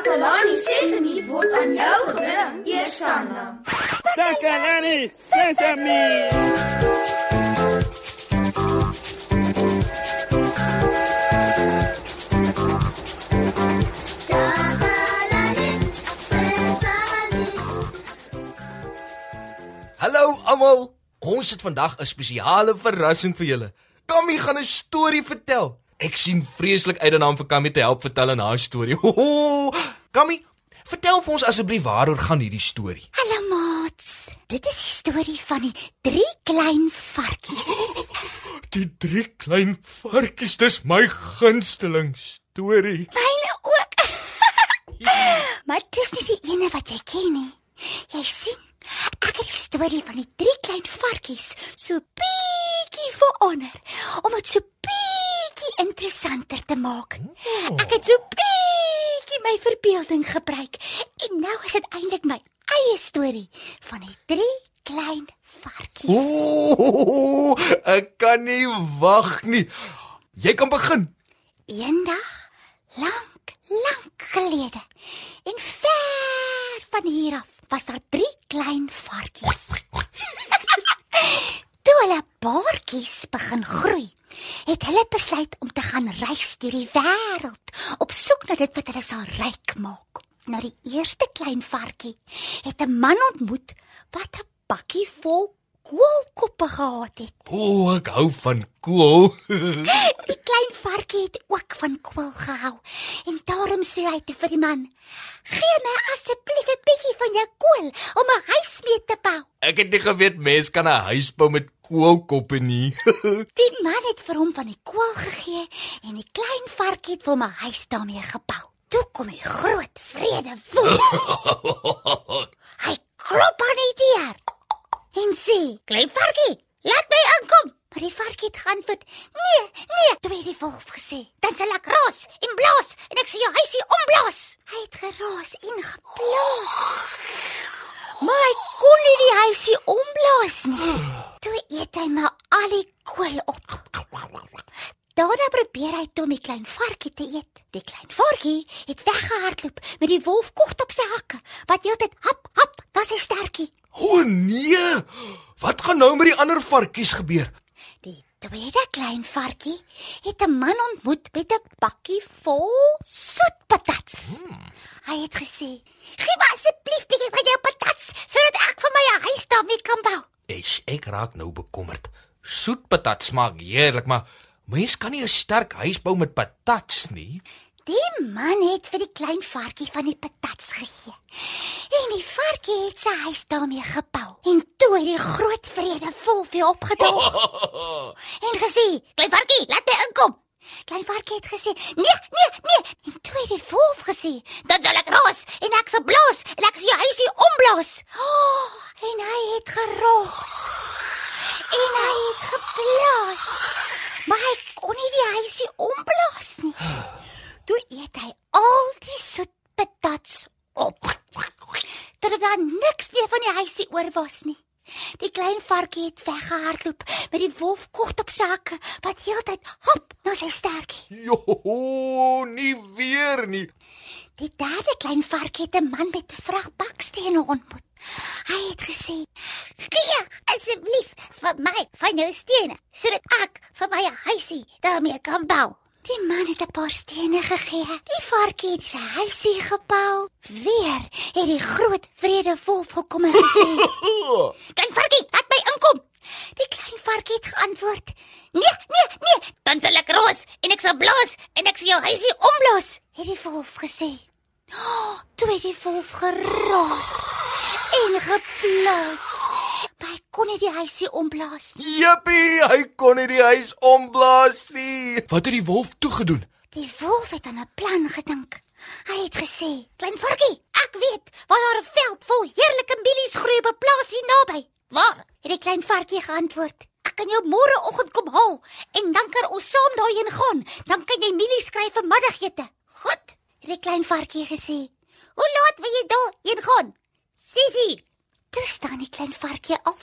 Takalani Sesemi word aan jou gebring, Eersanna. Takalani Sesemi. Hallo almal. Ons het vandag 'n spesiale verrassing vir julle. Kammy gaan 'n storie vertel. Ek sien vreeslik uit daarna om vir Kammy te help vertel in haar storie. Kammy, vertel vir ons asseblief waaroor gaan hierdie storie? Hallo maats. Dit is die storie van die drie klein varkies. Die drie klein varkies, dis my gunsteling storie. Myne ook. maar dis nie die ene wat jy ken nie. Jy sien, ek het die storie van die drie klein varkies so bietjie verander om dit so bietjie interessanter te maak. Ek het so bietjie my verbeelding gebruik en nou is dit eintlik my eie storie van die drie klein varkies. Ooh, ek kan nie wag nie. Jy kan begin. Eendag, lank, lank gelede, en ver van hier af, was daar drie klein varkies. Toe hulle baartjies begin groei, het hulle besluit om te gaan reis deur die wêreld op soek na dit wat hulle sal ryk maak. Nou die eerste klein varkie het 'n man ontmoet wat 'n bakkie vol koolkoppe gehad het. O, oh, ek hou van kool. Die klein varkie het ook van kool gehou en daarom sê hy te vir die man: "Gee my asseblief 'n bietjie van jou kool om 'n huis mee te bou." Ek het nie geweet mens kan 'n huis bou met koolkoppe nie. Die man het vir hom van die kool gegee en die klein varkie het vir hom 'n huis daarmee gebou. Toe kom die groot vrede woel. hy klop aan die deur en sê: "Klein varkie, laat my inkom." Maar die varkie het geantwoord: "Nee, nee," toe het die wolf gesê. "Dan sal ek raas en blaas en ek sal jou huisie omblaas." Hy het geraas en geblaas. Maar hy kon nie die huisie omblaas nie. Toe eet hy maar al die kool op. Daarna probeer hy toe die klein varkie te eet. Die klein varkie het weggehardloop met die wolf kort op sy hakke. Wat heeltyd hap hap, dis sy stertjie. O nee. Wat gaan nou met die ander varkies gebeur? Die tweede klein varkie het 'n man ontmoet met 'n bakkie vol soetpatats. Hmm. Hy het gesê: "Gee my asseblief bietjie van jou patats sodat ek vir my huis daarmee kan bou." Esh, ek raak nou bekommerd. Soet patat smaak heerlik, maar mens kan nie 'n sterk huis bou met patats nie. Die man het vir die klein varkie van die patats gegee. En die varkie het sy huis daarmee gebou. En toe het die groot vrede wolf weer opgedaag en gesê: "Klein varkie, laat my inkom." Klein varkie het gesê: "Nee, nee, nee." En toe het die wolf gesê: "Dan sal ek raas en ek sal blaas en ek sal jou huisie omblaas." Oh, en hy het geraas. En hy het geblaas. Maar hy kon nie die huisie omblaas nie. Toe eet hy al die soet patats op. Terwyl niks meer van die huisie oor was nie. Die klein varkie het weggehardloop met die wolf kort op sy hakke wat heeltyd hop na sy stertjie. Jo, nie weer nie. Die derde klein varkie het 'n man met 'n vrag bakstene ontmoet. Hy het gesê: "Gee asseblief vir my van jou stene sodat ek vir my huisie daarmee kan bou." Die man het 'n paar stene gegee. Die varkie het sy huisie gebou. Weer het die groot vrede wolf gekom en gesê: "Klein varkie, laat my inkom." Die klein varkie het geantwoord: "Nee, nee, nee, dan sal ek roos en ek sal blaas en ek sal jou huisie omblaas." Het die wolf gesê. Oh, toe het die wolf geraas en geblaas. Kon nie die huisie omblaas nie. Jippie, hy kon nie die huis omblaas nie. Wat het die wolf toegedoen? Die wolf het aan 'n plan gedink. Hy het gesê: "Klein varkie, ek weet waar daar 'n veld vol heerlike mielies groei op 'n plaas hier naby." "Waar?" het die klein varkie geantwoord. "Ek kan jou môreoggend kom haal en dan kan ons saam daarheen gaan. Dan kan jy mielies kry vir middagete." "Goed," het die klein varkie gesê. "Hoe laat wil jy daarheen gaan?" "Sissie." Toe staan die klein varkie al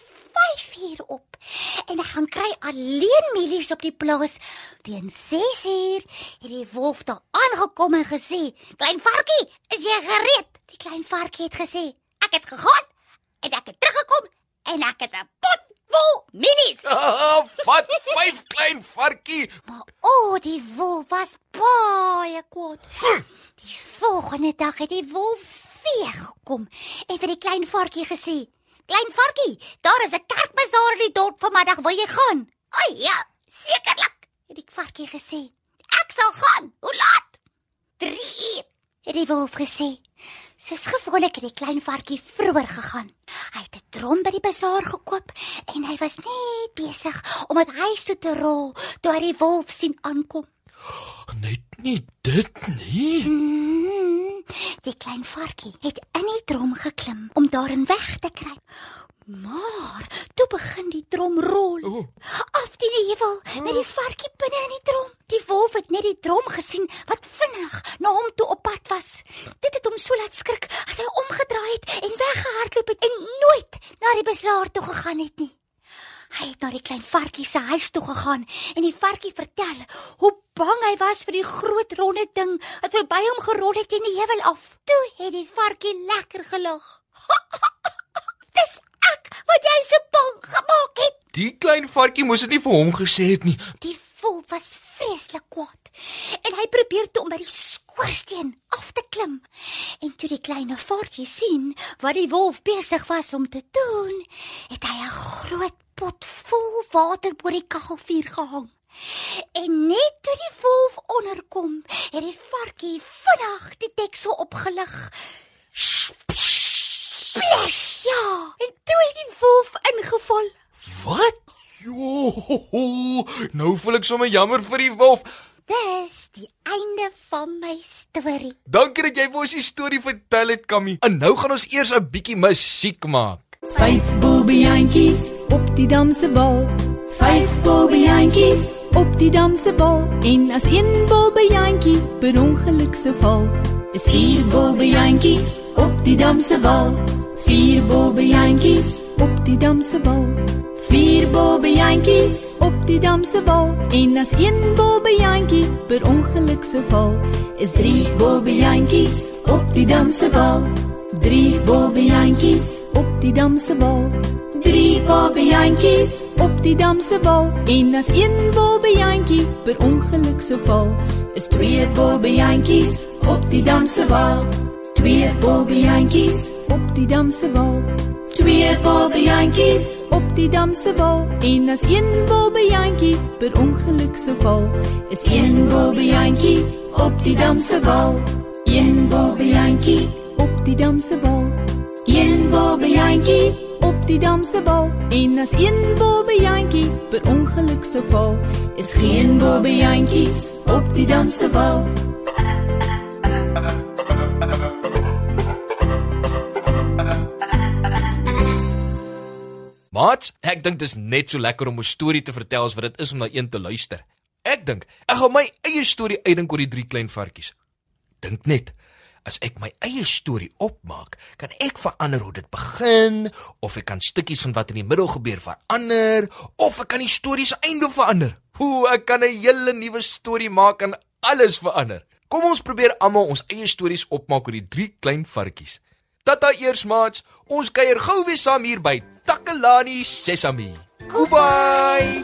5 uur op en hy gaan kry alleen mielies op die plaas. Teen 6 uur het die wolf daar aangekom en gesê: "Klein varkie, is jy gereed?" Die klein varkie het gesê: "Ek het gegaan en ek het teruggekom en ek het 'n pot vol mielies." Vat vyf klein varkie. Maar o, oh, die wolf was baie kwaad. Die volgende dag het die wolf weer gekom en vir die klein varkie gesê: "Klein varkie, daar is 'n kerkbazaar in die dorp vanmiddag, wil jy gaan?" "O ja, sekerlik," het die varkie gesê. "Ek sal gaan. Hoe laat?" "3 uur," het die wolf gesê. Soos gewoonlik het die klein varkie vroeër gegaan. Hy het 'n drom by die bazaar gekoop en hy was net besig om dit huis toe te rol toe hy die wolf sien aankom. Net nie dit nie. Mm, die klein varkie het in die drom geklim om daarin weg te kry. Maar toe begin die drom rol. O. Af die heuwel met die varkie binne in die drom. Die wolf het net die drom gesien wat vinnig na hom toe op pad was. Dit het hom so laat skrik dat hy omgedraai het en weggehardloop het en nooit na die beslaer toe gegaan het nie. Hy het na die klein varkie se huis toe gegaan en die varkie vertel hoe bang hy was vir die groot ronde ding wat verby hom gerol het in die heuwel af. Toe het die varkie lekker gelag. Dis ek wat jy so bang gemaak het. Die klein varkie moes dit nie vir hom gesê het nie. Die wolf was vreeslik kwaad en hy probeer toe om by die skoorsteen af te klim. En toe die klein varkie sien wat die wolf besig was om te doen, het hy 'n groot pot vol water bo die kaggelvuur gehang. En net toe die wolf onderkom, het die varkie vinnig die deksel opgelig. Splash! Ja, en toe het die wolf ingeval. Wat? Jo, nou voel ek sommer jammer vir die wolf. Dis die einde van my storie. Dankie dat jy vir ons die storie vertel het, Kammy. En nou gaan ons eers 'n bietjie musiek maak. Vyf bobbejantjies op die dam se wal. Vyf bobbejantjies Op die dam se wal en as een bobbejantjie per ongeluk sou val, is Vier bobbejantjies op die dam se wal. vier bobbejantjies op die dam se wal. Vier bobbejantjies op die dam se wal en as een bobbejantjie per ongeluk sou val, is drie bobbejantjies Op die dam se wal. drie bobbejantjies op die dam se wal. Drie bobbejantjies op die dam se wal en as een bobbejantjie per ongeluk sou val, is twee bobbejantjies op die dam se wal. twee bobbejantjies op die dam se wal. Twee bobbejantjies op die dam se wal en as een bobbejantjie per ongeluk sou val, is een bobbejantjie op die dam se wal. een bobbejantjie op die dam se wal. Een bobbejantjie op die dam se wal en as een bobbejantjie per ongeluk sou val, is geen bobbejantjies op die dam se wal. Maat, ek dink dis net so lekker om 'n storie te vertel as wat dit is om na een te luister. Ek dink ek gaan my eie storie uitdink oor die drie klein varkies. Dink net, as ek my eie storie opmaak, kan ek verander hoe dit begin of ek kan stukkies van wat in die middel gebeur verander of ek kan die storie se einde verander. Hoe ek kan 'n hele nuwe storie maak en alles verander. Kom ons probeer almal ons eie stories opmaak oor die drie klein varkies. Tata eers maats, ons kuier gou weer saam hier by Takalani Sesami. Goodbye.